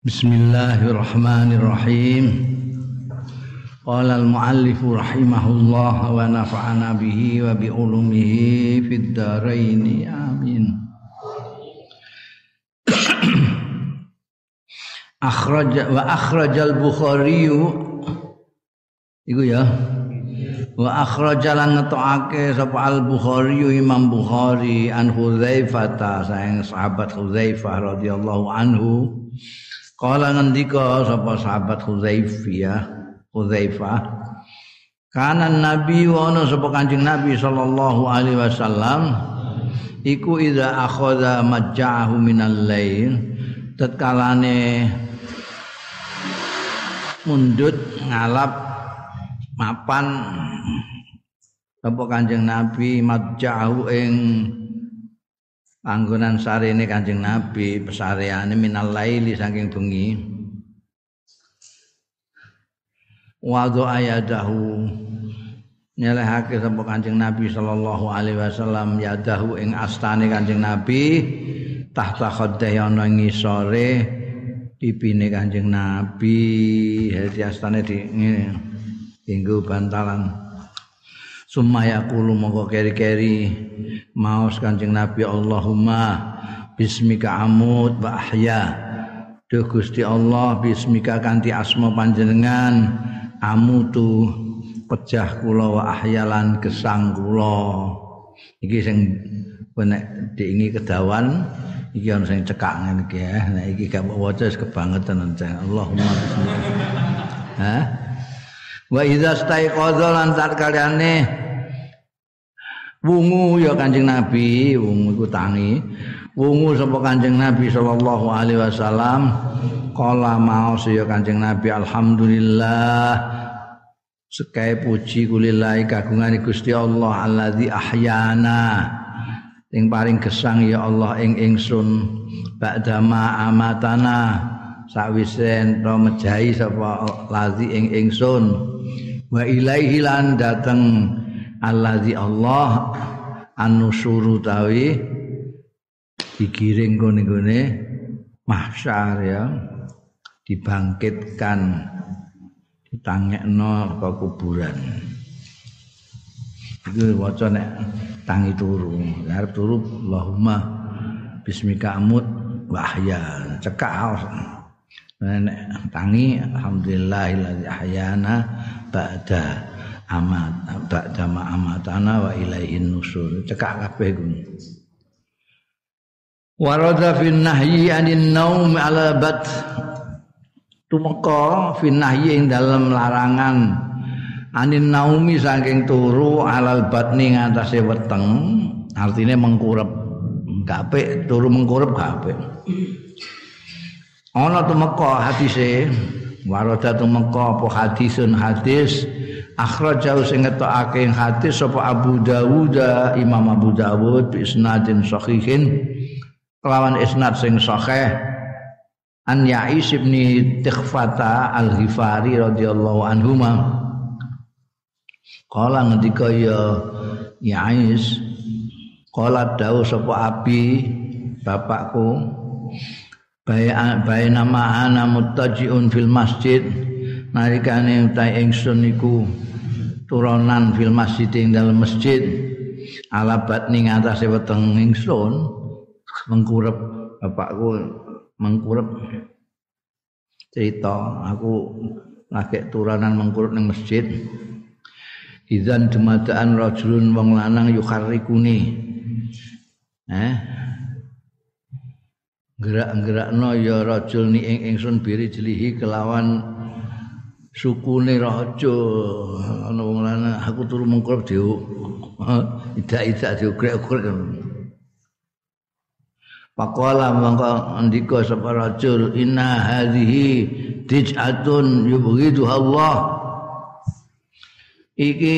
Bismillahirrahmanirrahim. Qala al-muallif rahimahullah wa. Amin. akhraj wa akhrajal Bukhari iku ya wa akhrajalan ngetokake sapa al Bukhari Imam Bukhari an Hudzaifah Kala ngendika sapa sahabat Hudzaifah Hudzaifah Kana Nabi wa ana sapa Kanjeng Nabi sallallahu alaihi wasallam iku idza akhadha majja'ahu minal lail tetkalane mundut ngalap mapan sapa Kanjeng Nabi majja'ahu ing panggonan sarene Kanjeng Nabi pesareane minal laili saking bengi wa ayadahu nyelehake sapa Kanjeng Nabi sallallahu alaihi wasallam yadahu ing astane Kanjeng Nabi tahta khaddai ana ngisore pipine Kanjeng Nabi. Dadi astane di ngene. Bantalan Sumaya kulu mongko keri-keri maos Kanjeng Nabi Allahumma bismika amut wa ahya. Duh Gusti Allah bismika kanthi asma panjenengan amutu pejah kula wa ahyalan gesang kula. Iki sing nek diingi kedawan iki ana sing cekak ngene iki ya. Nek iki gak waca kebangetan Allahumma bismika. Hah? Wa idza staiqadha lan kaliane wungu ya Kanjeng Nabi, wungu iku tangi. Wungu sapa Kanjeng Nabi sallallahu alaihi wasallam? Kala maos ya Kanjeng Nabi alhamdulillah sekai puji kulillahi kagungan Gusti Allah alladzi ahyana. Ing paring gesang ya Allah ing ingsun ba'dama amatana sawise ento mejahi sapa lazi ing ingsun. Wa ilaihi lan dateng allazi Allah anu suru tawi digiring gone-gone mahsyar ya dibangkitkan ditangekno ke kuburan. Itu waca nek tangi turu arep turu Allahumma bismika amut wahya cekak nek tangi alhamdulillahilladzi ahyana ba'da amat ba'da ma amatana wa ilaihin nusur cekak kabeh ku warada fin nahyi anin naum ala bat tumeka fin ing dalem larangan anin naumi saking turu alal batni ngatasé weteng. Artinya mengkurep. Kabeh turu mengkurep kabeh ana tumeka hadise warada tumeka apa hadisun hadis akhrajau sing ngetokake hadis sapa Abu Dawud Imam Abu Dawud bi isnadin sahihin kelawan isnad sing sahih. An Ya'is bin Tikhfata Al-Ghifari radhiyallahu anhu Kala ngendika ya Ya'is Kala dawuh sapa Abi bapakku bae nama ana muttajiun fil masjid. Nalikane utahe ingsun iku turunan fil masjid ing dalam masjid. Alabat ning atase weteng ingsun mengkurep bapakku mengkurep cerita. Aku lagi turunan mengkurep ning masjid. Izan dumadaan rajulun wong lanang yukharikuni eh gerak-gerakno ya rajul ni ing ingsun biri jelihi kelawan sukune raja. Ana wong lanang aku turu mengkur diu idak-idak diugrek-ugrek. Pakola mangka ndika sapa rajul inna hadhihi dij'atun yubghidu Allah. Iki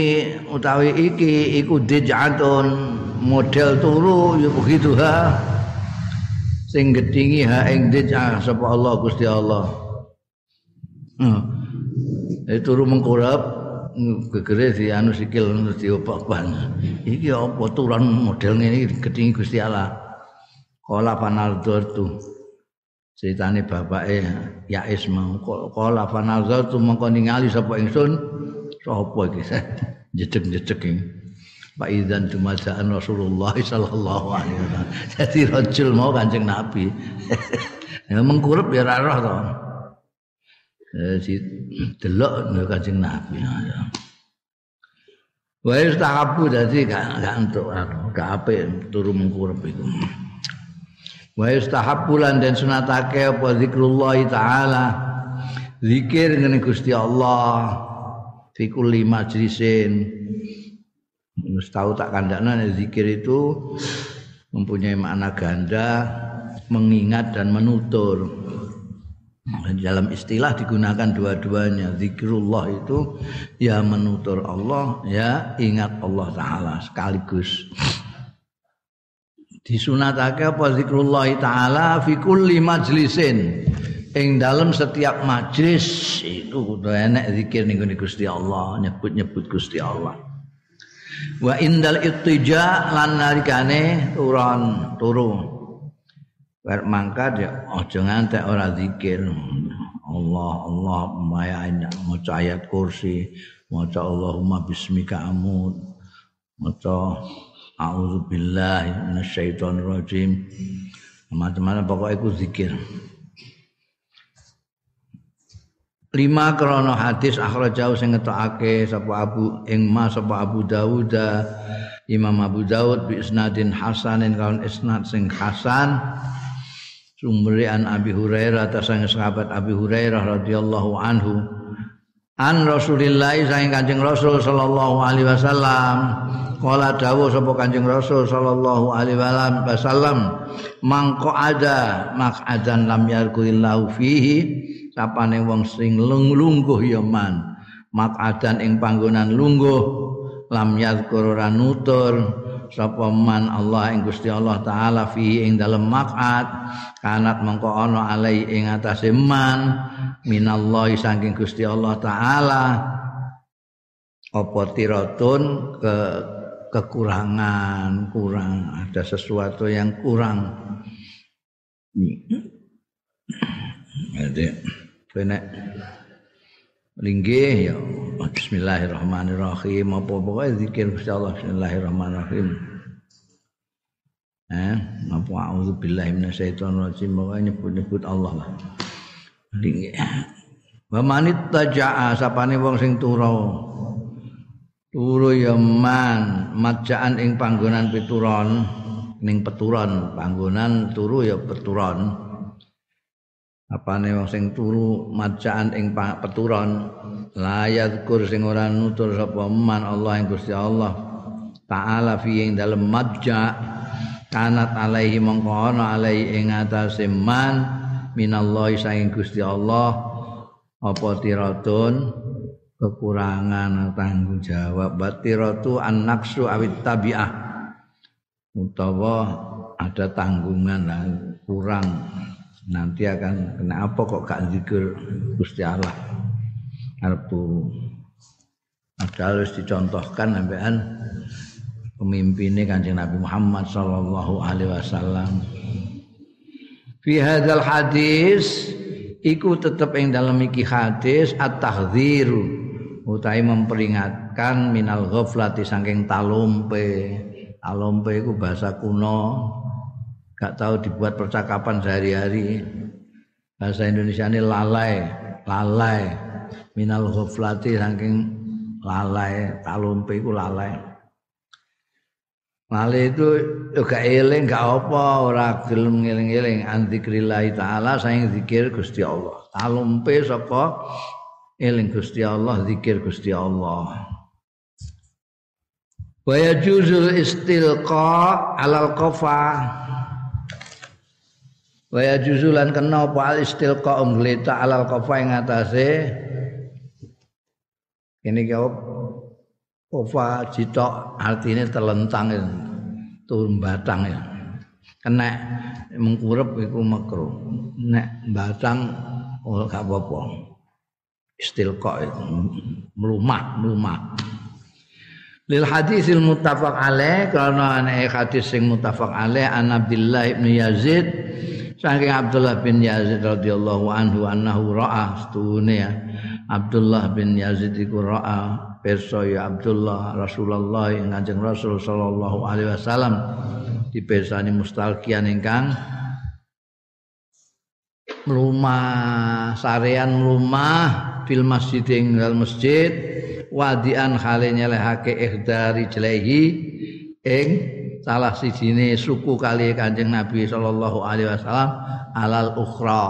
utawi iki iku dij'atun model turu yubghiduha sing gedhingi ha ing dijah sapa Allah Gusti Allah. Hmm. Eh turu mengkurap gegere di anu sikil diopak-opak. Iki apa turan model ngene gedhingi Gusti Allah. Kala panaldur tu. ceritane bapake Yais mau qala fa nazartu mongko ningali sapa ingsun sapa iki jedeg-jedeg iki Pak Idzan Dumajaan Rasulullah sallallahu alaihi wasallam. Jadi rajul mau Kanjeng Nabi. ya mengkurup ya ora roh to. Jadi delok Kanjeng Nabi. Wa istahabu dadi gak gak entuk gak apik turu mengkurup itu. Wa istahabu lan den sunatake apa zikrullah taala. Zikir ngene Gusti Allah fi kulli majlisin Wis tahu tak kandakna zikir itu mempunyai makna ganda, mengingat dan menutur. Dalam istilah digunakan dua-duanya. Zikrullah itu ya menutur Allah, ya ingat Allah taala sekaligus. Disunatake apa zikrullah taala fi kulli majlisin. Ing dalam setiap majlis itu kudu enek zikir ning Gusti Allah, nyebut-nyebut Gusti Allah wa indal ittija lan nalikane turun turu wer mangkat ya aja ngantek ora zikir. Allah Allah maya maca ayat kursi maca Allahumma bismika amut maca a'udzu billahi minasyaitonir rajim macam-macam pokoknya itu zikir lima krono hadis jauh sing ngetokake sapa Abu ing ma sapa Abu Dawud Imam Abu Dawud bi isnadin hasanin kawan isnad sing hasan. Sumberi an Abi Hurairah atas sang sahabat Abi Hurairah radhiyallahu anhu. An Rasulillah sang Kanjeng Rasul sallallahu alaihi wasallam. Kala dawuh sapa Kanjeng Rasul sallallahu alaihi wasallam mangko ada maq'adan lam yarkuillahu fihi sapane wong sing lungguh ya man. Maqadan ing panggonan lungguh lam yadhkur nutur sapa man Allah ing Gusti Allah taala fi ing dalem maqad kanat mengko ana alai ing atase man minallahi saking Gusti Allah taala. Apa tiratun? Ke kekurangan kurang ada sesuatu yang kurang Benek linggih ya bismillahirrahmanirrahim apa pokoke zikir Gusti Allah bismillahirrahmanirrahim. Eh apa auzu billahi minasyaitonir rajim pokoke nyebut-nyebut Allah lah. Linggih. Wa manit taja'a sapane wong sing turu. Turu ya man ing panggonan pituron ning peturon panggonan turu ya peturon apane wong sing turu macaan ing peturon? Layat kur sing ora nutur sapa man Allah ing Gusti Allah taala fi ing dalem majja kanat alaihi mongko ana alaihi ing atase man minallahi saking Gusti Allah. Apa kekurangan tanggung jawab. Batiratu an-naqsu awit tabi'ah. Utawa ada tanggungan kurang nanti akan kena apa kok gak zikir? Gusti Allah. Arep ada harus dicontohkan sampean pemimpinnya kanjeng Nabi Muhammad sallallahu alaihi wasallam. Fi hadzal hadis iku tetep ing dalam iki hadis at-tahdziru utai memperingatkan minal ghaflati saking talompe. Talompe iku bahasa kuno gak tahu dibuat percakapan sehari-hari. Bahasa Indonesia ini lalai lalai. Minal ghaflati saking lalai talumpe iku lalai. Lalai itu juga eling gak apa ora gelem ngeling-eling anzikrillah taala saing zikir Gusti Allah. Talumpe saka eling Gusti Allah zikir Gusti Allah. Wa yajuzul istilqa alal qafa Waya juzulan kena apa al istilqa umglita alal qafa ing atase? Ini kau kofa jitok artinya terlentang ya. turun batang ya. Kena mengkurep iku makro nek batang oh gak apa-apa. Istilqa itu melumah melumah lil hadisil muttafaq alaih karena ana hadis sing muttafaq alaih an Abdullah ibn Yazid saking Abdullah bin Yazid radhiyallahu anhu annahu ra'a stune ya. Abdullah bin Yazid iku ra'a pirsa ya Abdullah Rasulullah Kanjeng Rasul sallallahu alaihi wasallam. Dipirsani mustalqian ingkang rumah sarean rumah fil masjid ing masjid wadian khale nyelehake ikhdari jelehi ing salah sijine suku kali Kanjeng Nabi sallallahu alaihi wasallam alal ukhra.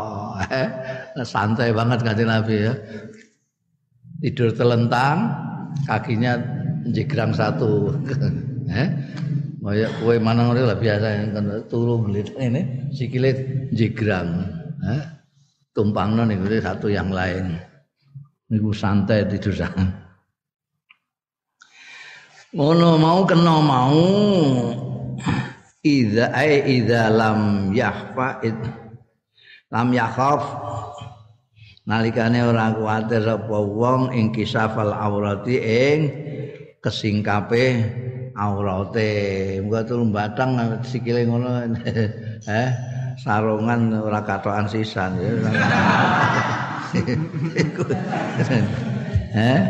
Santai banget Kanjeng Nabi ya. Tidur telentang, kakinya jegrang satu. eh? Kaya kowe mana ngene lah biasa kan turu ini sikile jegrang. Eh? Tumpangno niku satu yang lain. Niku santai tidur sana. Ngono mau kena mau. Idza ai idza lam yahfa lam yakhaf. Nalikane ora kuwatir apa wong ing kisafal aurati ing kesingkape aurate. Muga turu batang sikile ngono. Eh sarungan ora katokan sisan. Ya eh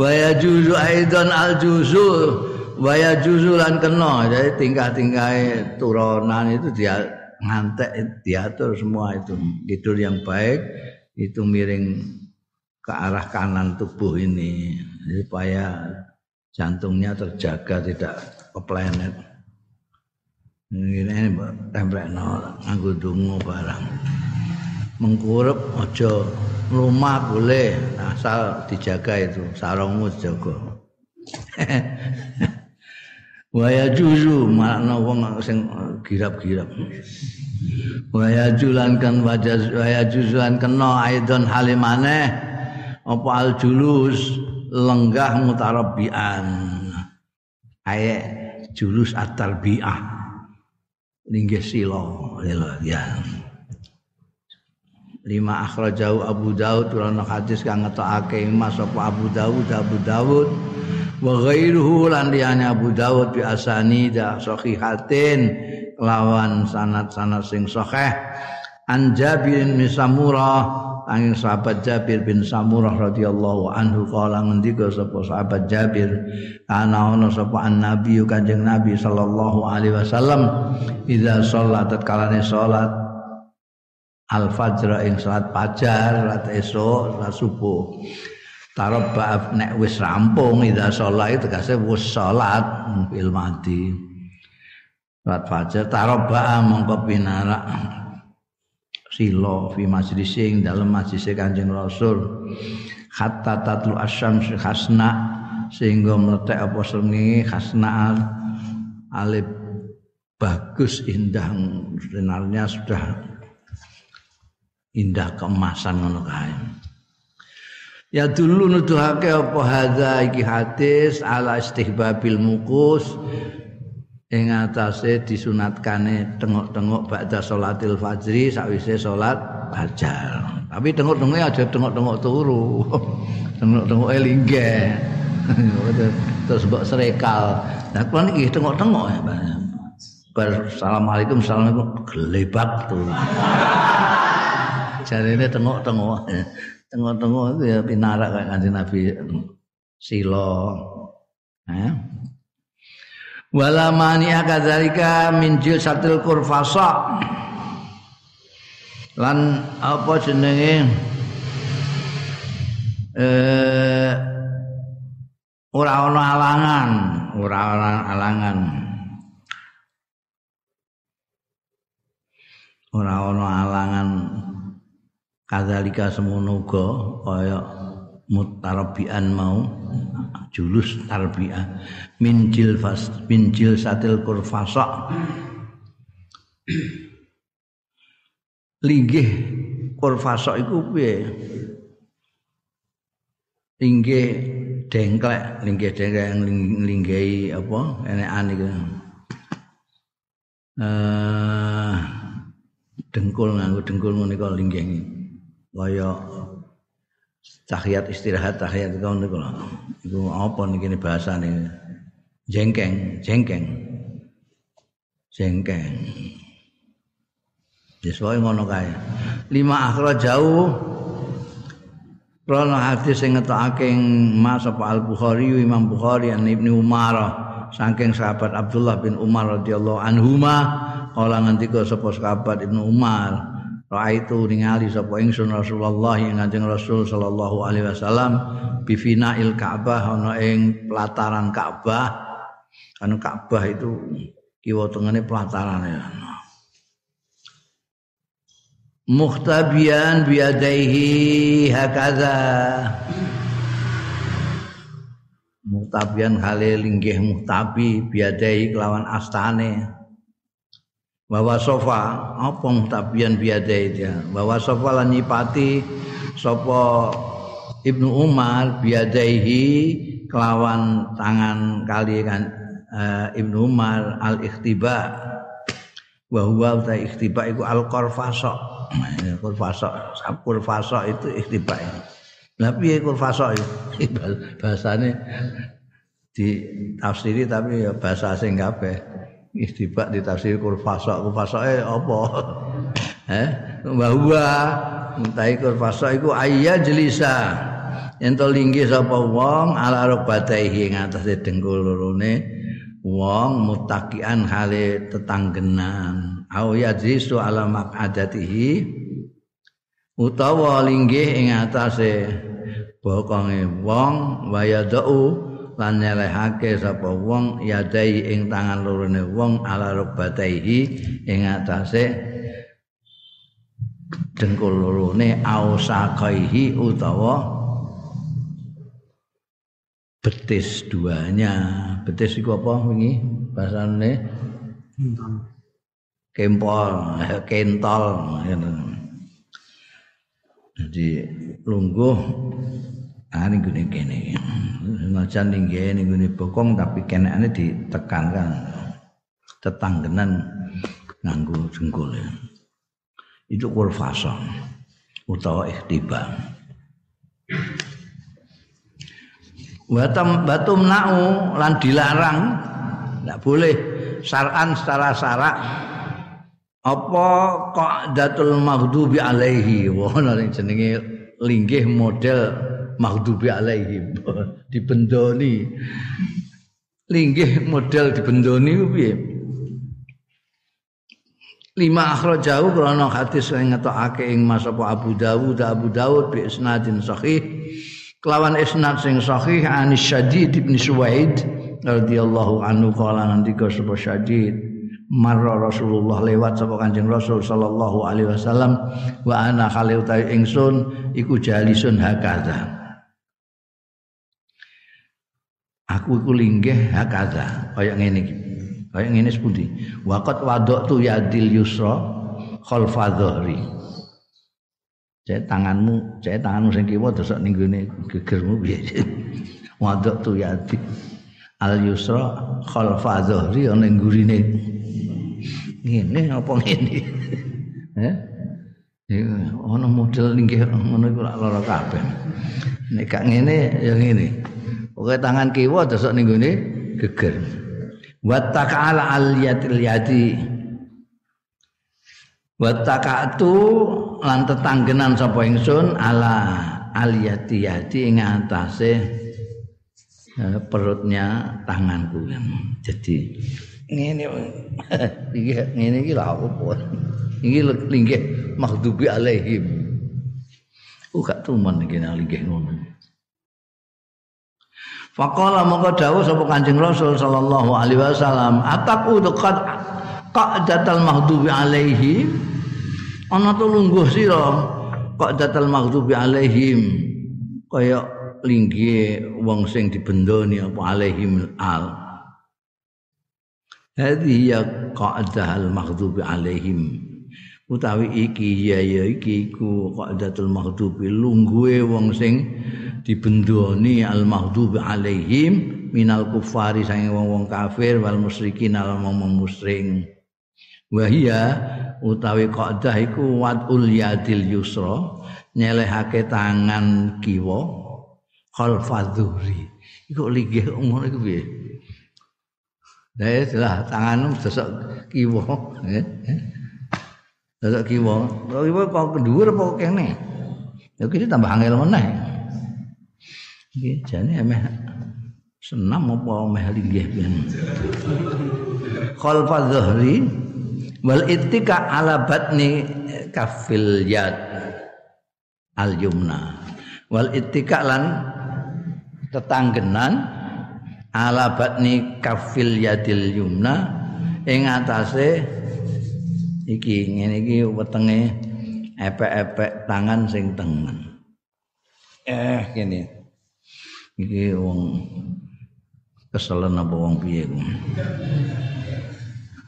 waya juzu aidan al juzu waya juzu lan kena. Jadi tingkah-tingkah turunan itu dia ngantek diatur semua itu. Tidur yang baik itu miring ke arah kanan tubuh ini. Supaya jantungnya terjaga tidak ke planet. Ini templek no nganggo dungo barang. Mengkurup aja rumah boleh asal dijaga itu sarungmu dijaga. Waya juzu makna wong sing girap-girap. Waya julan kan wajah waya juzuan kena aidon halimane. Apa al julus? Lenggah mutarabbian aye julus at-tarbiyah linggih sila ya lima akhrajahu Abu Daud ana hadis kang ngetokake Mas apa Abu Daud? Abu Daud. Wa ghairuhu lan liyane Abu Daud bi asani da sahihatin lawan sanad-sanad sing sahih. An Jabir bin Samurah angin sahabat Jabir bin Samurah radhiyallahu anhu kala ngendika sapa sahabat Jabir ana ana sapa an nabi kanjeng nabi sallallahu alaihi wasallam idza shalat kalane salat al fajr ing salat fajar salat esuk salat subuh. Tarabba nek wis rampung ida salat itu kase wis salat fil mati salat fajar tarabba mongko pinarak silo fi majlis sing dalem majlis Kanjeng Rasul. Hatta tatlu asyams khasna sehingga meletek apa srengenge khasna alif bagus indah sinarnya sudah indah keemasan ngono kae. Ya dulu nuduhake apa hadza iki hadis ala istihbabil mukus. Ing atase disuniatkane tengok-tengok ba'da salatil fajri sakwise salat fajar. Tapi tengok-tengok aja tengok-tengok turu. Tengok-tengok elingge terus mbok serekal. Nah kuwi iki tengok-tengok ya Assalamualaikum, Assalamualaikum, gelebak tuh. Jarene tengok-tengok. Tengok-tengok itu ya pinarak kayak kanjeng Nabi silo. Eh? Wala mani akadzalika min jilsatil kurfasa. Lan apa jenenge eh ora ana alangan, ora ana alangan. Ora ana alangan kadzalika semono uga kaya mutarabian mau julus tarbiyah min jilfas min jilsatil kurfasa. Linggih kurfasa iku piye? Linggih dengklek linggih dengklek linggahi apa enekan iku. Eh dengkul nganggo dengkul kok linggih kaya tahiyat istirahat tahiyat itu niku lho. Iku apa niki bahasane? Jengkeng, jengkeng. jengkeng Sesuai ngono kae. Lima akhra jauh Rono hadis sing ngetokake Mas apa Al Bukhari Imam Bukhari an Ibnu Umar saking sahabat Abdullah bin Umar radhiyallahu anhuma kala ngendika sapa sahabat Ibnu Umar Raaitu ningali sapa ingsun Rasulullah yang Kanjeng Rasul sallallahu alaihi wasallam il Ka'bah ana ing pelataran Ka'bah. Kan Ka'bah itu kiwa tengene pelatarane. muhtabian biadaihi hakadha muhtabian hale linggih muhtabi biadaihi kelawan astane bahwa sofa. Apa muhtabian biadaihi dia bahwa sofa lan nyipati sapa Ibnu Umar biadaihi kelawan tangan kali kan uh, Ibnu Umar al ikhtiba wa huwa ikhtiba iku al qarfasa kurfasok kurfasok itu ikhtiba lah piye kurfasok itu bahasane di tafsiri tapi ya bahasa asing kabeh ikhtiba di tafsir kurfasok. Kurfasoke apa? Eh bahwa mutai kurfasok iku ayya jelisa. Ento linggih sapa wong ala rubataihi ing atase dengkul lorone wong mutakian hale tetanggenan. Au yajlisu ala maq'adatihi utawa linggih ing atase bokonge wong wayadau lan nyelehake sapa wong yadai ing tangan lorone wong ala rubataihi ing atase dengkul lorone ausakaihi utawa betis duanya. Betis iku apa wingi bahasane? Kempol kentol jadi lungguh ah ini gini gini. Senajan tinggi ini gini bokong tapi keneknya ditekankan tetanggenan jengkul ya. itu kurfasa utawa ikhtiba batum batum nau lan dilarang. Tidak boleh. Saran secara sarak apa kok datul maghdubi alaihi? Wono jenenge linggih model maghdubi alaihi dibendoni. Linggih model dibendoni piye? Lima akhrajahu krana hadis sing ngetokake ing Mas Abu Dawud Abu Dawud bi isnadin sahih. Kelawan isnad sing sahih anis Syadid bin Suwaid radhiyallahu anhu kala ngendika sapa Syadid marra Rasulullah lewat sapa Kanjeng Rasul sallallahu alaihi wasallam wa ana khali utawi ingsun iku jalisun hakaza aku iku linggih hakaza kaya ngene iki. Kaya ngene sepundi? Waqat wadatu yadil yusra khalfa dhahri. Cek tanganmu cek tanganmu sing kiwa desok ning gone gegermu piye? Wadatu yadil al yusra khalfa dhahri ana ning gurine. Ngene apa ngene? Eh? Ono model linggih ngono iku lara kabeh. Nek gak ngene ya ngene pokoke tangan kiwa desok ning ngene geger. Wa ta'ala al yadi. Wa ta'atu lan tetanggenan sapa ingsun ala al yati yadi ing atase eh, perutnya tanganku. Jadi ngene iki ngene iki lha opo iki linggih maghdubi alaihim. Oh gak tuman iki linggih ngono Faqala maka dawuh sapa Kanjeng Rasul sallallahu alaihi wasallam ataku dekat qadatal maghdubi alaihi? Ana to lungguh sira qadatal maghdubi alaihim? Kaya linggih wong sing dibendoni apa alaihim al. Hadi ya qa'dah al-maghdubi alaihim. Utawi iki ya ya iki iku qa'datul maghdubi lungguhe wong sing dibendoni al-maghdubi alaihim minal kufari sange wong-wong kafir wal musyrikin al wong musyrik. Wa utawi qa'dah iku wadul yadil yusra nyelehake tangan kiwa khalfadhuri. Iku linggih ngono iku piye? Lah tanganmu sesok kiwa. Sesok kiwa. Kiwa kok kendhuwur apa kene? Ya kene tambah angel meneh. Iki jane emeh senam apa emeh linggih pian. Khalfa dhahri wal ittika ala batni kafil yad al yumna wal ittika lan tetanggenan ala batni kafil yadil yumna ing atase iki ngene iki wetenge epek-epek tangan sing tengen. Eh kene iki wong keselen apa wong piye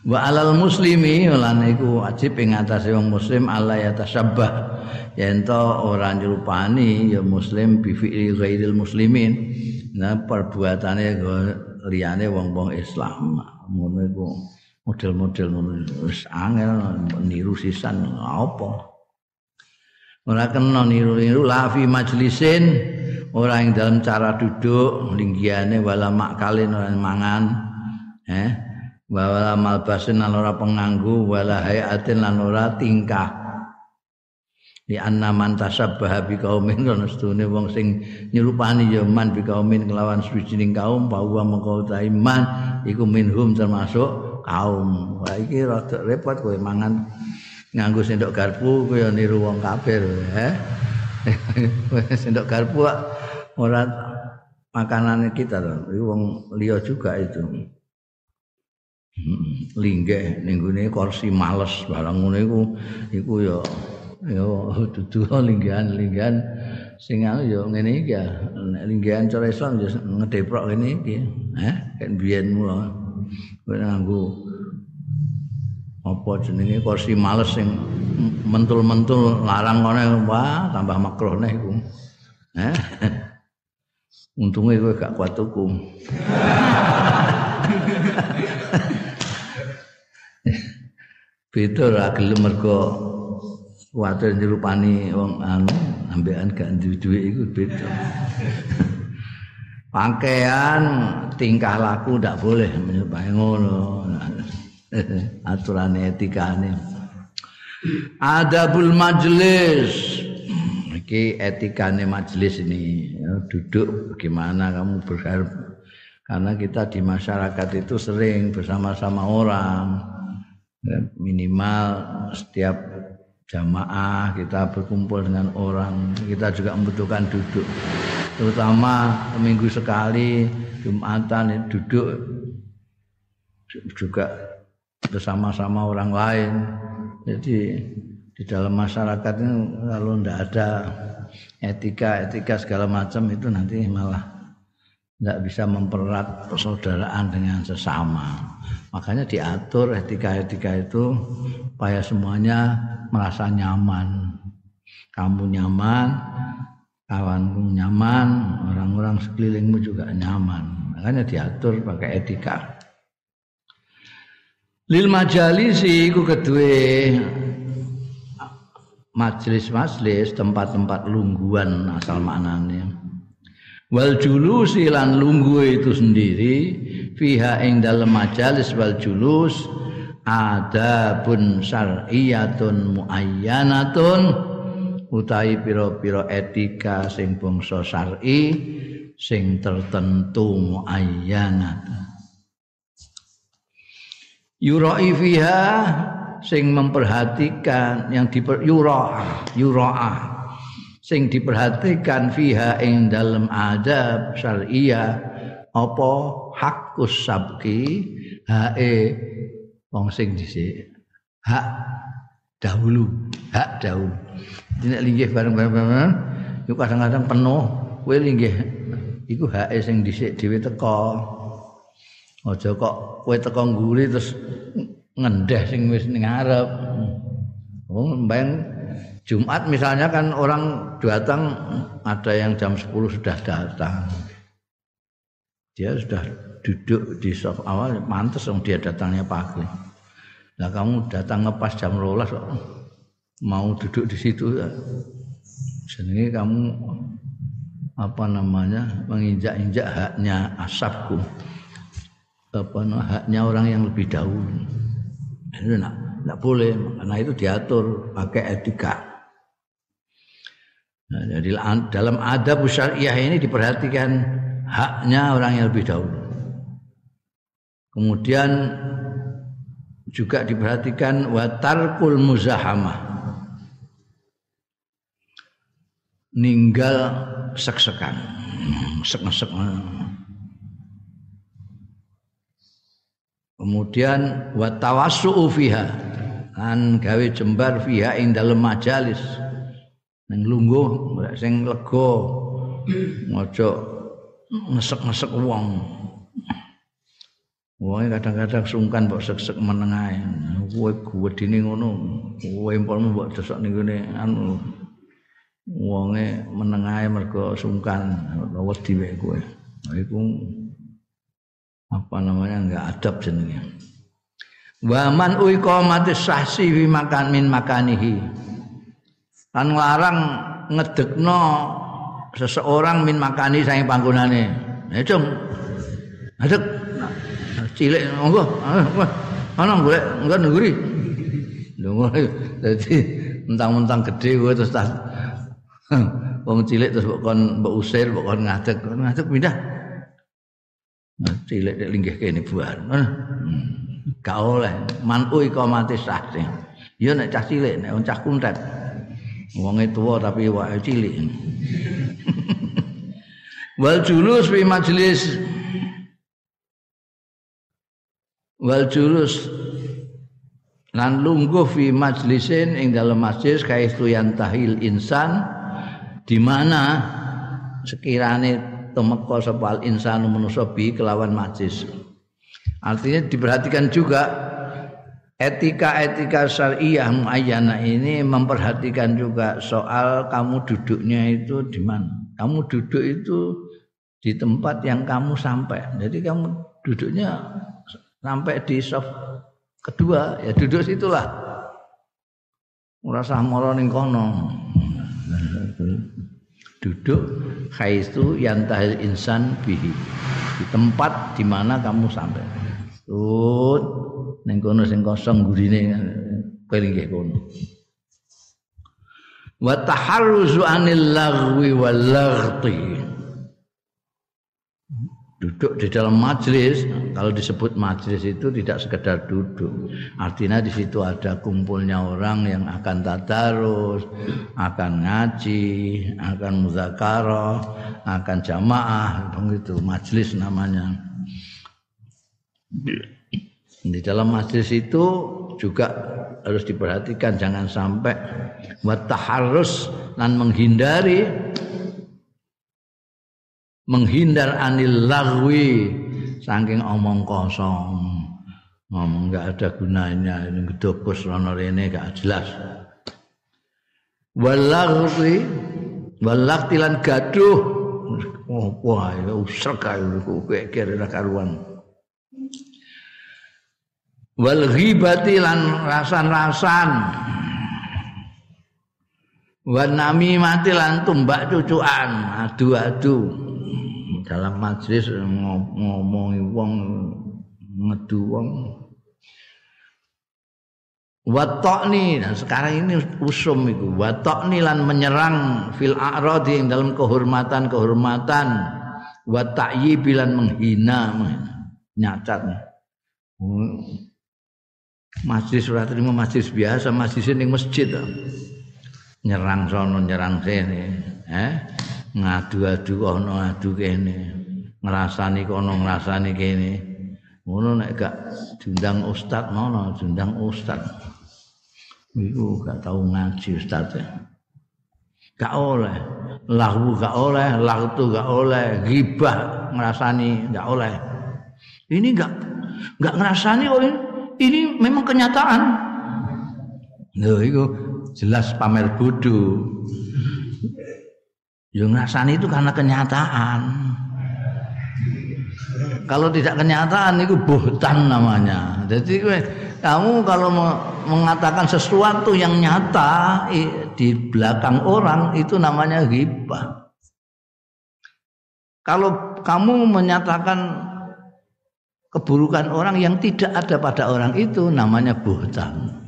wa alal muslimi lan iku wajib ing atase wong muslim ala ya tasabbah yen to ora nyerupani ya muslim bi fi'li ghairil muslimin. Nah perbuatane liyane wong-wong Islam. Ngono iku model-model wis angel niru sisan apa? Ora kena niru-niru la fi majlisin. Ora ing dalam cara duduk linggiane wala makalin ora mangan eh wala malbasin lan ora penganggu wala hayatin lan ora tingkah. Di anna man tasabbaha bi qaumin kana setune wong sing nyerupani ya man bi qaumin kelawan suwijining kaum bahwa mengko iman iku minhum termasuk kaum wah iki rada repot kowe mangan nganggo sendok garpu kowe niru wong kafir eh sendok garpu ora makanan kita to. Wong liya juga itu. Linggih ning kursi males barang ngono iku iku ya yo dudu linggihan-linggihan. Sing anu yo ngene iki ya nek linggihan cara Islam yo ngedeprok ngene iki eh kan biyen nganggo apa jenenge? Kursi males sing mentul-mentul larang ngene wah tambah makruh neh iku. Eh untunge kowe gak kuat tuku Beda ra gelem mergo kuwatir nyerupani wong anu ambekan gak duwe iku beda. Pakaian tingkah laku ndak boleh menyerupai ngono. Aturan etikane. Adabul majlis. Iki etikane majlis ini. Ya, duduk bagaimana kamu berharap karena kita di masyarakat itu sering bersama-sama orang ya, minimal setiap jamaah kita berkumpul dengan orang kita juga membutuhkan duduk terutama minggu sekali jumatan duduk juga bersama-sama orang lain jadi di dalam masyarakat ini kalau tidak ada etika etika segala macam itu nanti malah tidak bisa mempererat persaudaraan dengan sesama. Makanya diatur etika-etika itu supaya semuanya merasa nyaman. Kamu nyaman, kawanmu nyaman, orang-orang sekelilingmu juga nyaman. Makanya diatur pakai etika. Lil majalisi iku kedue majelis-majelis tempat-tempat lungguan asal maknanya wal julusi lan lunggu itu sendiri fiha ing dalam majalis wal julus adabun syar'iyatun muayyanatun utahi pira-pira etika sing bangsa syar'i sing tertentu muayyanat. Yurai fiha sing memperhatikan yang diper yura yura sing diperhatikan fiha ing dalam adab syariah apa hakus sabki hae wong sing dhisik. Hak dahulu hak dahulu nek linggih bareng-bareng iku kadang-kadang penuh. Kowe linggih iku hake sing dhisik dhewe teko aja kok kowe teko ngguri terus ngendeh sing wis ning oh, mbeng Jumat misalnya kan orang datang ada yang jam 10 sudah datang. Dia sudah duduk di sofa awal mantas dong dia datangnya pagi. Nah kamu datang ngepas jam rolas mau duduk di situ ya. Jadi kamu apa namanya menginjak-injak haknya asapku. apa haknya orang yang lebih dahulu. Itu enggak, enggak boleh karena itu diatur pakai etika. Nah, jadi dalam adab syariah ini diperhatikan haknya orang yang lebih dahulu. Kemudian juga diperhatikan watarkul muzahamah. Ninggal sek-sekan. Sek-sek. Kemudian watawassu fiha. Kan gawe jembar fiha ing dalam majalis. Nang lungguh sing lega. Ngojo ngesek-ngesek wong. Wong kadang-kadang sungkan mbok sek-sek menengae. Kowe gedine ngono. Kowe empolmu mbok desok ning ngene anu. Wonge menengae mergo sungkan wedi wae kowe. Iku apa namanya enggak adab jenenge. Wa man uiqamati sahsi fi makan min makanihi. Kan nglarang ngedekno seseorang min makani saking panggonane. Cung. Adek cilik monggo. Ana golek enggak ngguri lho dadi mentang-mentang gede kowe terus tas wong cilik terus kok kon mbok usir mbok kon ngadeg. Ngadeg pindah? Cilik nek linggih kene buar hmm. gak oleh. Manu iqamati sah ya nek cah cilik nek cah kuntet wonge tuwa tapi wae cilik. Wal julus fi majlis. Wal jurus lan lungguh fi majlisin ing dalam majlis kaitu tahil insan di mana sekirane temeka sapa insan manusa bi kelawan majlis. Artinya diperhatikan juga etika-etika syariah muayyana ini memperhatikan juga soal kamu duduknya itu di mana. Kamu duduk itu di tempat yang kamu sampai. Jadi kamu duduknya sampai di soft kedua ya duduk situlah. Merasa moro ning kono. Duduk khaitu yantahil insan bihi. Di tempat di mana kamu sampai. Tut ning kono sing kosong gurine kelinggih kono. Wa taharruzu anil lagwi wal duduk di dalam majelis kalau disebut majelis itu tidak sekedar duduk. Artinya di situ ada kumpulnya orang yang akan tadarus akan ngaji akan muzakarah akan jamaah begitu majelis namanya di dalam majelis itu juga harus diperhatikan jangan sampai harus dan menghindari menghindar anil lagwi saking omong kosong ngomong nggak ada gunanya ini gedobos rono rene gak jelas walagwi walaktilan gaduh oh wah usrek ae kowe kira karuan wal ghibati lan rasan-rasan. Wan mati lan tumbak cucuan adu-adu. Dalam majlis ngomongi wong ngedu wong. Watokni. Nah sekarang ini usum itu watokni lan menyerang fil a'radi yang dalam kehormatan kehormatan watakyi bilan menghina. Nyacat masjid surat terima masjid biasa masjid ini masjid nyerang sono nyerang sini eh? Ngadu-adu kono adu kene. Ngrasani kono ngrasani kene. Ngono nek gak diundang ustaz ngono diundang ustaz iku gak tau ngaji ustaz ya. gak oleh. Lahu gak oleh tu gak oleh ghibah ngrasani gak oleh. Ini gak gak ngrasani kok ini, ini memang kenyataan Loh, itu jelas pamer bodoh Ya ngrasani itu karena kenyataan. Kalau tidak kenyataan itu buhtan namanya. Jadi kamu kalau mengatakan sesuatu yang nyata di belakang orang itu namanya ghibah. Kalau kamu menyatakan keburukan orang yang tidak ada pada orang itu namanya buhtan.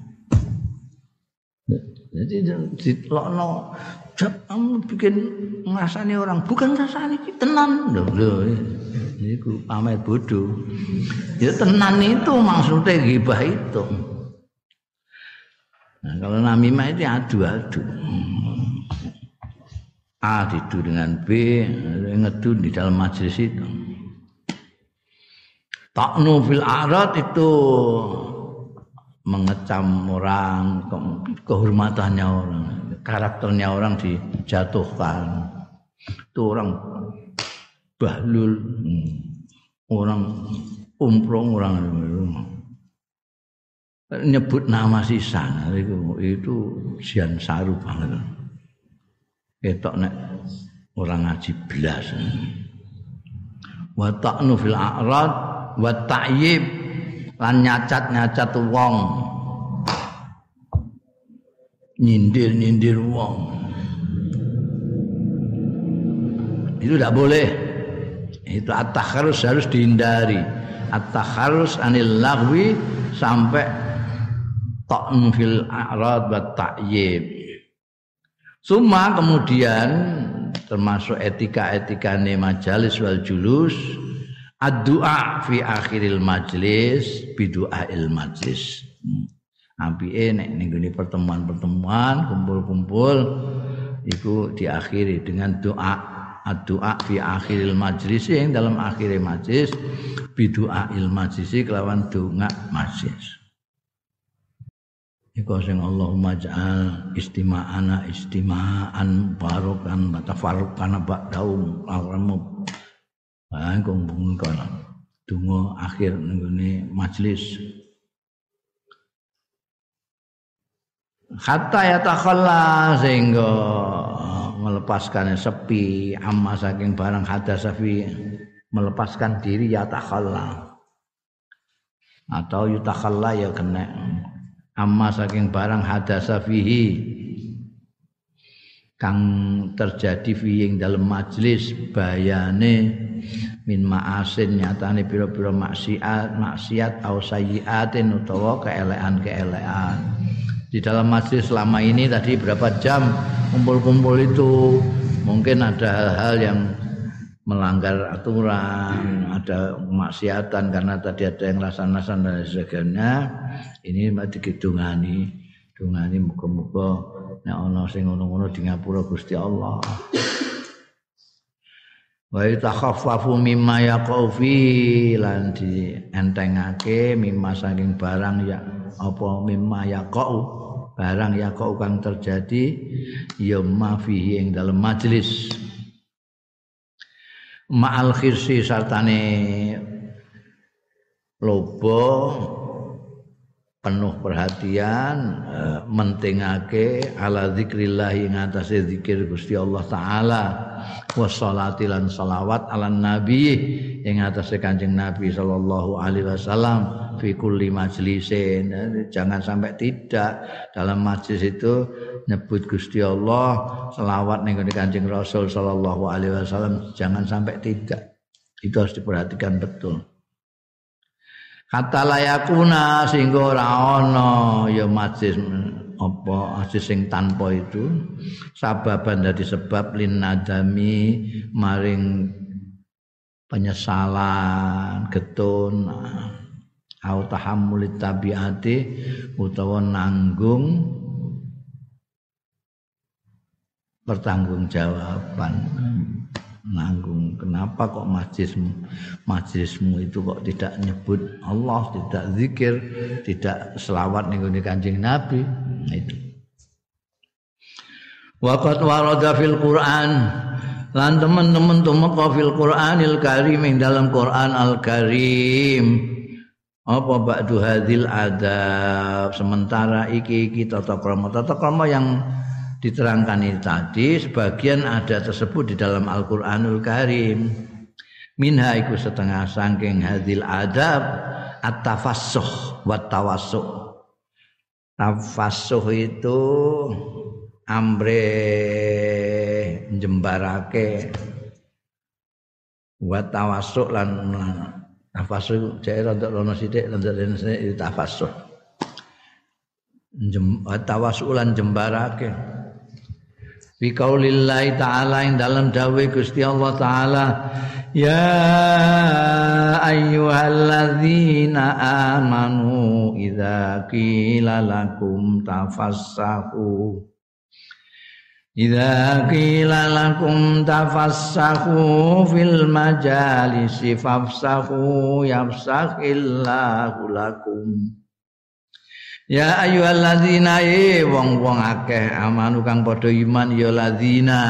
Jadi dilokno kamu bikin ngrasani orang. Bukan rasani tenan. Lho lho iku pamer bodoh ya tenan itu maksudnya gibah itu. Nah, kalau namimah itu adu-adu. A didu dengan B ngedu di dalam majelis itu taknu fil arat itu mengecam orang kehormatannya orang karakternya orang dijatuhkan. Itu orang bahlul hmm. orang umprong orang nyebut nama sisan itu itu sian saru banget. Ketok nek orang ngaji belas. Wa ta'nu fil a'rad wa ta'yib lan nyacat-nyacat wong. Nyindir-nyindir wong. Itu tidak boleh. Itu at-takharus harus dihindari. At-takharus anil lagwi sampai ta'n fil a'rad wa ta'yib Suma kemudian termasuk etika-etika majalis wal julus ad-du'a fi akhiril majlis bidu'ail majlis. Apike nek ning pertemuan-pertemuan, kumpul-kumpul iku diakhiri dengan doa ad-du'a fi akhiril majlis yang dalam akhir majlis bidu'ail majlis kelawan donga majlis. Iku sing Allahumma ja'al istima'ana istima'an barokan batafarukan ba'daum awramu Angkung bungun kono. Dungo akhir nenggone majlis. Hatta ya takhalla sehingga melepaskan sepi amma saking barang hadasafi melepaskan diri ya takhalla atau yutakhalla ya kena amma saking barang hadasafihi kang terjadi fi ing dalam majlis bayane min ma'asin nyatane pira-pira maksiat maksiat au sayyiatin utawa keelean-keelean di dalam masjid selama ini tadi berapa jam kumpul-kumpul itu mungkin ada hal-hal yang melanggar aturan, ada maksiatan karena tadi ada yang lasan-lasan dan sebagainya. Ini mati kidungani, dungani muga-muga nek ana sing ngono-ngono di ngapura Gusti Allah. Wa takhaffafu mimma yaqau fi lan dientengake mimma saking barang ya apa mimma yaqau barang yaqau kang terjadi ya ma fihi ing dalam majelis. Ma'al khirsi sartane lobo penuh perhatian uh, mentingake ala zikrillah ing atase zikir Gusti Allah taala. Wassalati lan salawat ala nabi ing atase Kanjeng Nabi sallallahu alaihi wasallam fi kulli majlisin. Jangan sampai tidak dalam majlis itu nyebut Gusti Allah selawat ning Kanjeng Rasul sallallahu alaihi wasallam. Jangan sampai tidak. Itu harus diperhatikan betul kata layakuna sehingga ora ana ya majlis apa majlis sing tanpa itu. Sababan dari sebab lin nadami maring penyesalan getun au tahammul tabiati utawa nanggung pertanggungjawaban nanggung kenapa kok majlismu majlismu itu kok tidak nyebut Allah tidak zikir tidak selawat ning Kanjeng Nabi? Nah, itu. Waqat warada fil Quran. Lan teman-teman tumeka fil Quranil Karim ing dalam Quran Al Karim. Apa ba'du hadil adab? Sementara iki iki tata krama. Tata krama yang diterangkan ini tadi sebagian ada tersebut di dalam Al-Qur'anul Karim minha iku setengah sangking hadil adab at-tafassuh wa tawassuh tafassuh itu ambre jembarake wa tawassuh lan Tafasu jek rada rono sithik rada sithik tafasu. Jem, tawasulan jembarake. Fi qaulillahi ta'ala ing dalam dawuh Gusti Allah taala Ya ayyuhalladzina amanu idza qila lakum tafassahu. Idza qila lakum tafassahu fil majalisi fafsahu yafsahillahu lakum Ya ayyuhalladzina e wong-wong akeh amanu kang padha iman ya ladzina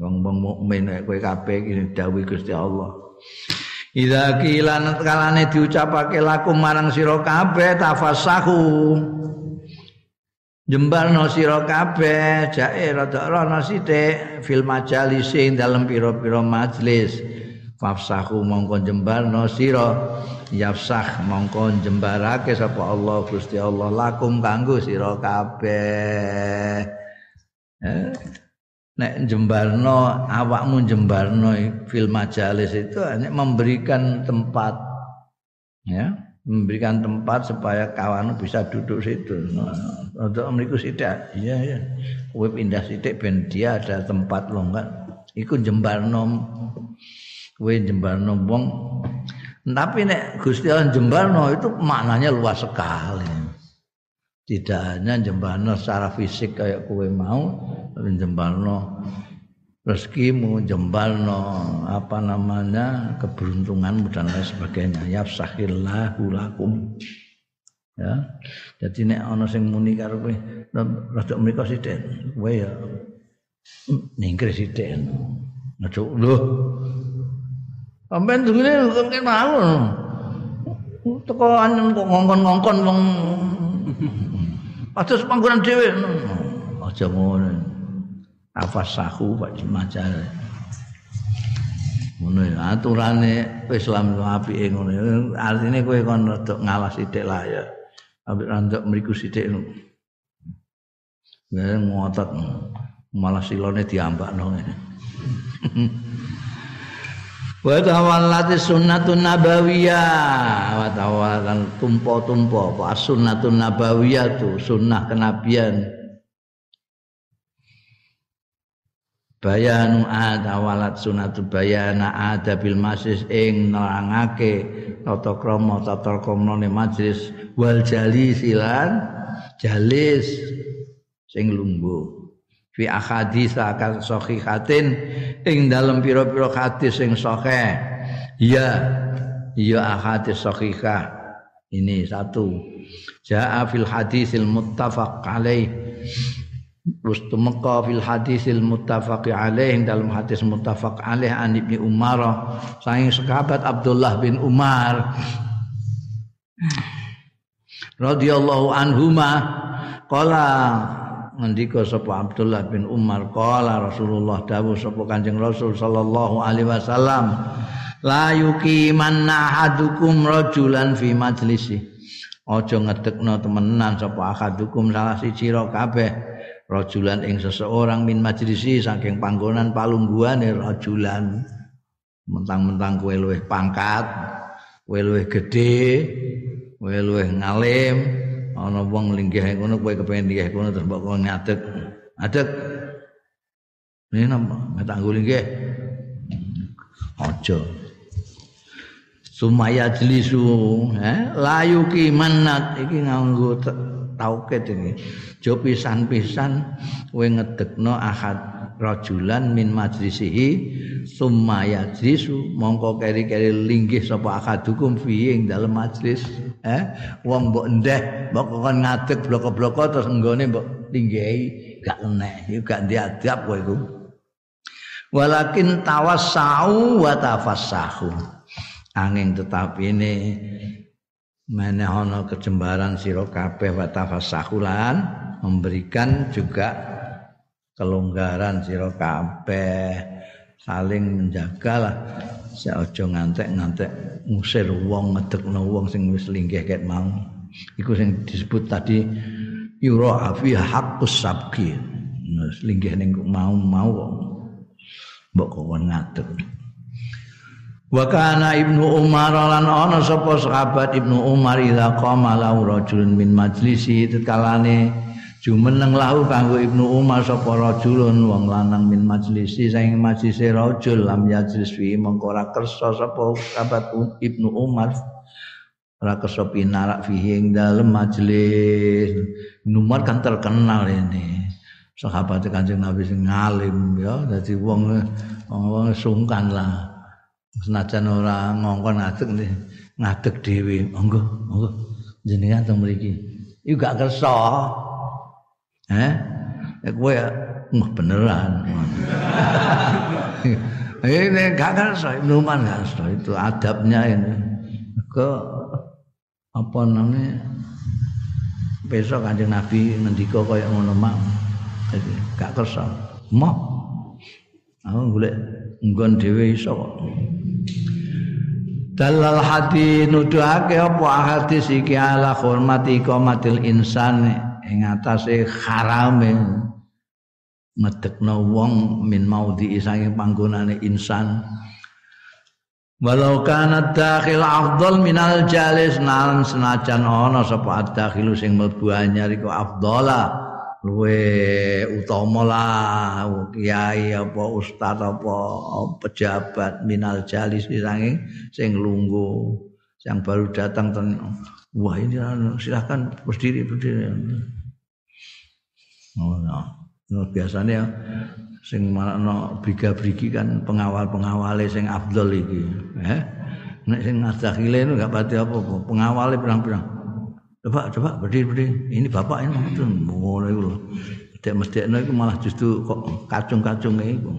wong-wong mukmin kowe kabeh iki dawuh Gusti Allah. Idza qila kalane diucapake lakum marang sira kabeh tafassahu. Jembarno sira kabeh jae rada ana sithik fil majalis ing dalem pira-pira majelis fafsahu mongko jembarno sira yafsah mongko jembarake sapa Allah Gusti Allah lakum kanggo sira kabeh eh? nek jembarno awakmu jembarno fil majalis itu hanya memberikan tempat ya memberikan tempat supaya kawan bisa duduk situ. untuk mriku sithik. Iya ya. Kowe pindah sithik ben dia ada tempat lo enggak. Iku jembarno kowe jembarno wong. Tapi nek Gusti Allah jembarno itu maknanya luas sekali. Tidak hanya jembarno secara fisik kayak kowe mau, jembarno rezekimu jembalno apa namanya keberuntunganmu dan lain sebagainya. Yafsahillahu lakum. Ya. Jadi nek ana sing muni karo kowe rada mriko sithik kowe ya ningkir sithik. Aja lho sampean dungune kok mau teko anyem kok ngongkon-ngongkon wong. Atus panggonan dhewe. Aja ngono afasahu wa majar ngono ya aturane Islam apike ngono artine kowe kon rada ngalah sithik lah ya. Ambek randok mriku sithik Ya ngotot. Malah silone diambakno wa tawallati sunnatun nabawiyah. Wa tawallan tumpo-tumpo. Apa sunnatun nabawiyah tuh sunnah kenabian. Bayanu walat sunatu bayana ada bil masis ing nerangake tata krama tata krama majlis. Wal jalis silan jalis sing lungguh fi ahadits akan sahihatin ing dalam pira-pira hadis sing sahih. Ya ya ahadits sahihah ini satu. Jaa fil hadisil muttafaq alaih. Terus fil hadisil muttafaq alaih. Dalam hadis muttafaq alaih an Ibnu Umar. Saking sahabat Abdullah bin Umar. Radhiyallahu anhuma. Qala ngendika sapa Abdullah bin Umar qala Rasulullah dawuh sapa Kanjeng Rasul sallallahu alaihi wasallam la yuqimanna ahadukum rajulan fi majlisi. Aja ngedekno temenan sapa ahadukum salah siji kabeh rajulan ing seseorang min majlisi saking panggonan palungguhane rajulan. Mentang-mentang kowe luwih pangkat kowe luwih gedhe kowe luwih ngalim ana wong linggih ngono kowe kepengin linggih ngono terus mbok ngadeg. Adeg ini napa? Ngetak linggih. Aja. Sumaya jlisu eh layuki manat iki nganggo tauket ini jo pisan-pisan kowe ngedekno ahad rajulan min majlisihi summa yajlisu mongko keri-keri linggih sapa akadukum fi ing dalem majlis. Eh wong mbok ndeh mbok kon ngadeg bloko-bloko terus nggone mbok linggihi gak enek iku gak diadab kowe iku. Walakin tawassau wa tafassahu. Angin tetapi ini ana kejembaran sira kabeh wa tafasahulan memberikan juga kelonggaran sira kabeh. Saling menjagalah aja ngantek-ngantek ngusir wong ngedekno wong sing wis linggih ket mau. Iku sing disebut tadi yura fi haqqus sabqi. Wis linggih ning mau mau mbok kok ngadeg. Wa kana Ibnu Umar lan ana sapa sahabat Ibnu Umar ila qama lahu rajulun min majlisi tetkalane jumeneng lahu kanggo Ibnu Umar sapa rajulun wong lanang min majlisi saing majlise rajul lam yajlis fi mengko ora kersa sapa sahabat Ibnu Umar. Ora kersa pinarak fihi ing dalem majlis. Ibnu Umar kan terkenal ini. Sahabat Kanjeng Nabi sing ngalim ya. Dadi wong wong sungkan lah. Senajan ora ngongkon ngadeg ngadeg dhewe. Monggo monggo. Jenengan teng mriki. Iku gak kersa eh ya kowe ya beneran. Ini gak kersa minuman gak kersa itu adabnya ini. Ke apa namanya besok kanjeng nabi ngendika kaya ngono mak. Jadi gak kersa mau aku golek nggon dhewe iso kok. Dalal hati nuduhake apa? Hadis iki ala hormati qomatil insan ing atase harame ngedekno wong min maudi saking panggonane insan. Walau kana dakhil afdal minal jalis nan senajan ana sapa dakhilu sing mlebu anyar iku afdala. Luwe utama lah kiai apa ustaz apa pejabat minal jalis sanging sing lunggu yang baru datang ten wah ini silahkan berdiri berdiri oh no. biasanya sing mana briga-brigi kan pengawal-pengawale sing afdol iki. Eh? Nek sing nadakhile itu gak pati apa pengawale pirang-pirang. Coba coba berdiri berdiri ini bapak ini itu mulai itu tidak mesti itu malah justru kok kacung-kacung itu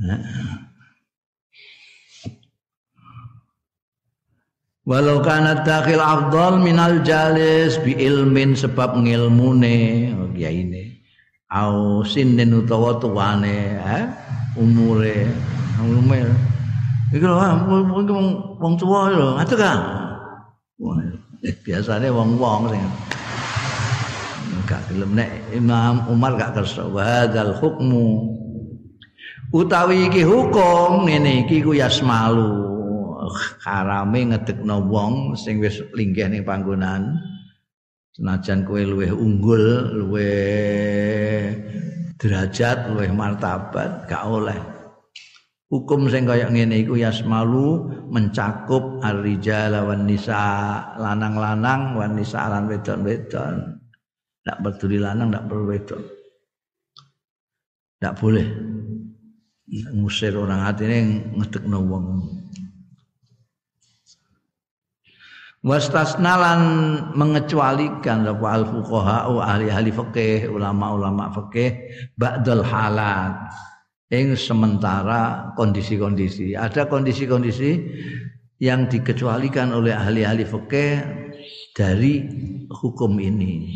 Walau kana dakhil afdal minal jalis bi ilmin sebab ngilmune. Oh ya ini au sinin utawa tuane eh umure. Umure. Iku lho wong wong tuwa lho ngatur kan biasanya wong-wong sing gak gelem nek Imam Umar gak kersa. Hukmu. Utawi iki hukum ngene iki ku yasmalu harame ngedekno wong sing wis linggih ning panggonan. Senajan kowe luwih unggul luwih derajat luwih martabat gak oleh. Hukum sing kaya ngene iku yasmalu mencakup ar-rijal wan nisa lanang-lanang wan nisa lan wedon-wedon. Ndak peduli lanang ndak perlu wedon. Ndak boleh. Ngusir orang hati ini ngedekno wong wastasnalan mengecualikan apa al fuqaha ahli ahli fikih ulama-ulama fikih ba'dal halat yang sementara kondisi-kondisi. Ada kondisi-kondisi yang dikecualikan oleh ahli-ahli fikih dari hukum ini.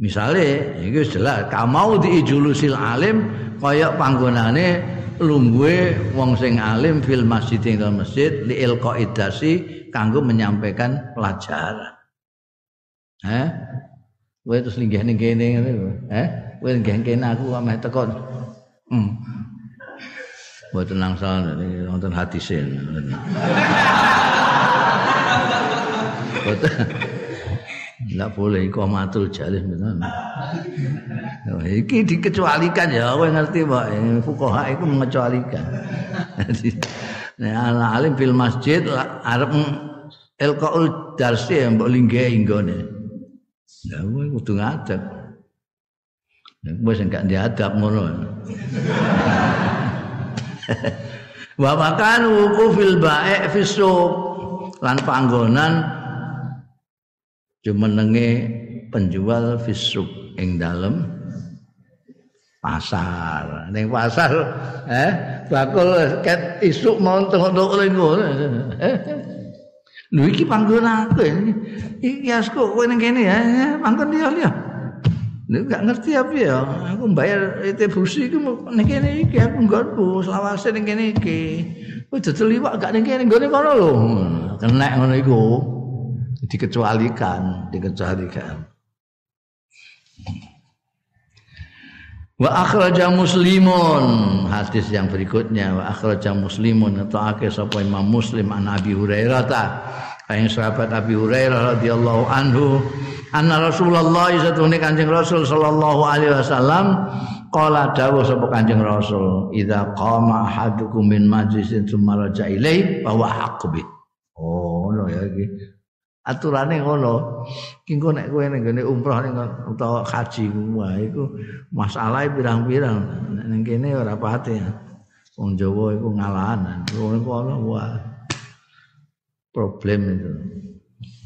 Misalnya, ini jelas, kamau diijulusil alim, kaya panggonane lungguhe wong sing alim fil masjid ing masjid li idasi kanggo menyampaikan pelajaran. Eh? Kowe terus linggih ning kene ngene lho. Eh, kowe linggih kene aku kok meh teko. Hmm. Mboten langsung wonten hadise. Boten. Enggak boleh matul jalis benar. Oh, iki dikecualikan ya, kowe ngerti Pak. Fuqaha itu mengecualikan. Nek alim fil masjid arep ilqaul darsi mbok linggih nggone. Ya kowe kudu ngadeg. Ya kowe sing gak diadab ngono. Wa makan wuqufil ba'i fi lan panggonan jumenenge penjual fisuk ing dalem pasar. Ning pasar eh bakul ket isuk mau entuk-entuk ngono. Lho iki panggon aku. Iki asku kowe ning kene ya, panggon dia. Lho gak ngerti apa ya. Aku bayar retribusi iku ning kene iki aku nggonku selawase ning kene iki. Kowe dodol liwak gak ning kene nggone kono lho. Kenek ngono iku. Dikecualikan, dikecualikan. Wa akhraja Muslimun hadis yang berikutnya. Wa akhraja Muslimun akhir sapa Imam Muslim an Abi Hurairah ta. Kayak sahabat Abi Hurairah radhiyallahu anhu anna Rasulullah satune Kanjeng Rasul sallallahu alaihi wasallam qala dawuh sapa Kanjeng Rasul idza qama ahadukum min majlisin tsumma raja ilai bahwa haqqu oh no ya iki aturane ngono. Ki engko nek kowe ning gone umroh ning utawa haji wah iku masalahe pirang-pirang. Ning kene ora pati. Wong Jawa iku ngalahan. Wong kono problem itu.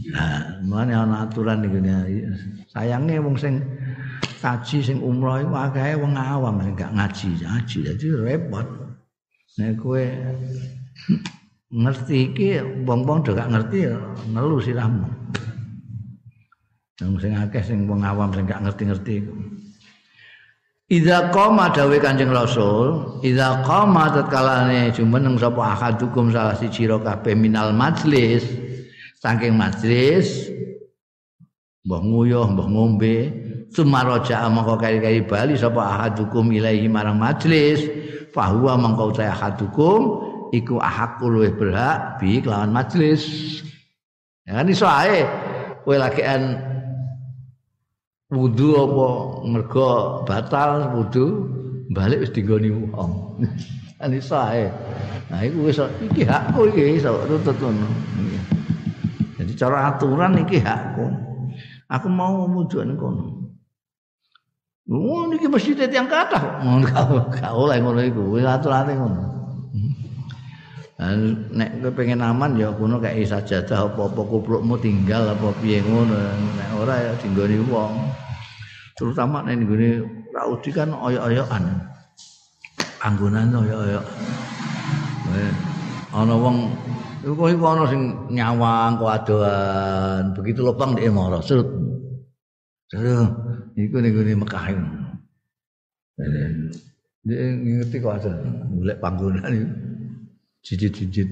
Nah, mana ana aturan iki sayange wong sing kaji sing umroh iku akeh wong awam gak ngaji, ngaji dadi repot. Nek kowe ngerti iki wong-wong do gak ngerti ya ngelu sirahmu. Wong sing akeh sing wong awam sing gak ngerti-ngerti iku. Idza qama dawe Kanjeng Rasul, idza qama tatkalane jumeneng sapa ahadukum salah siji ro kabeh minal majlis, saking majlis mbah nguyuh mbah ngombe sumaraja mongko kari-kari bali sapa ahadukum ilaihi marang majlis, fahuwa mongko ta ahadukum iku ahakku luwih berhak bi kelawan majelis. Ya kan iso ae kowe lagian wudu apa mergo batal wudu balik wis digoni wong. Kan iso ae. Nah iku wis iki hakku iki iso tutut ngono. Jadi cara aturan iki hakku. Aku mau wudu ning kono. Oh niki masjid yang kathah. Ngono gak oleh ngono iku. Wis aturane ngono. Nek pengen aman ya kuno kayak sajadah apa-apa kuplukmu tinggal apa piye ngono. Nek ora ya dinggoni wong. Terutama nek nggone Raudi kan oyok-oyokan anggonan oyok-oyok ana wong iku iku ana sing nyawang kuadoan begitu lopang dia marah surut terus iku ning gone Mekah dia ngerti kok ada golek panggonan itu jijit-jijit.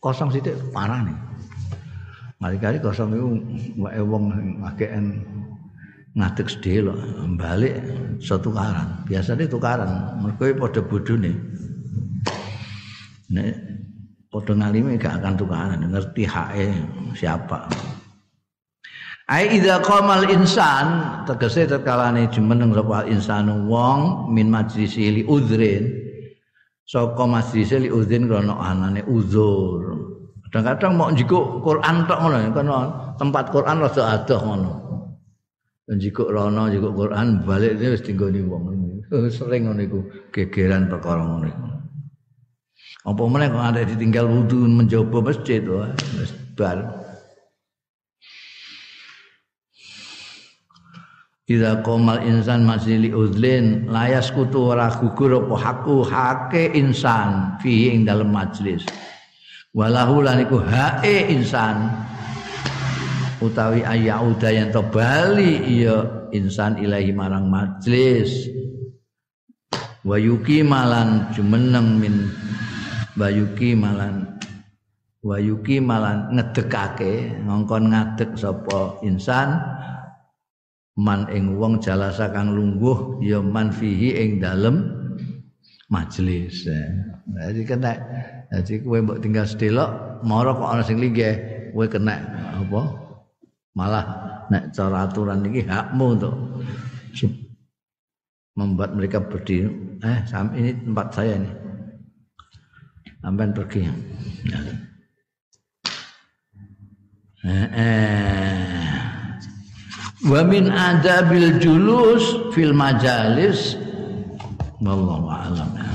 Kosong sithik parah nih. Kali-kali kosong itu wae wong ngadeg sedhe lho, balik satu tukaran. Biasanya tukaran, mergo padha bodhone. Nek padha ngalime gak akan tukaran, ngerti hake siapa. Ai idza qamal insan tegese tetkalane jumeneng sapa insanu wong min majlisi li udhrin saka majlis li udzin krana anane uzur. Kadang-kadang mau njikuk Quran tok ngono kono tempat Quran rada adoh ngono. Njikuk rono njikuk Quran balik wis dinggoni wong. Sering ngono iku gegeran perkara ngono iku. Apa meneh kok ada ditinggal wudu mencoba masjid wis bar. Ida komal insan masih li udlin layas kutu ora gugur apa haku hake insan fi ing dalam majlis. Walahu lan iku hae insan utawi ayauda yang to bali iya insan ilahi marang majlis. Wayuki malan jumeneng min bayuki malan wayuki malan ngedekake ngongkon ngadek sapa insan man ing wong jalasa kang lungguh ya man fihi ing dalem majelis. Jadi kena jadi kowe mbok tinggal sedelok mara kok ana sing linggih kowe kena apa? Malah nek cara aturan iki hakmu untuk membuat mereka berdiri. Eh, ini tempat saya ini. Sampai pergi. Eh, eh. Wa min adabil julus fil majalis. Wallahu a'lam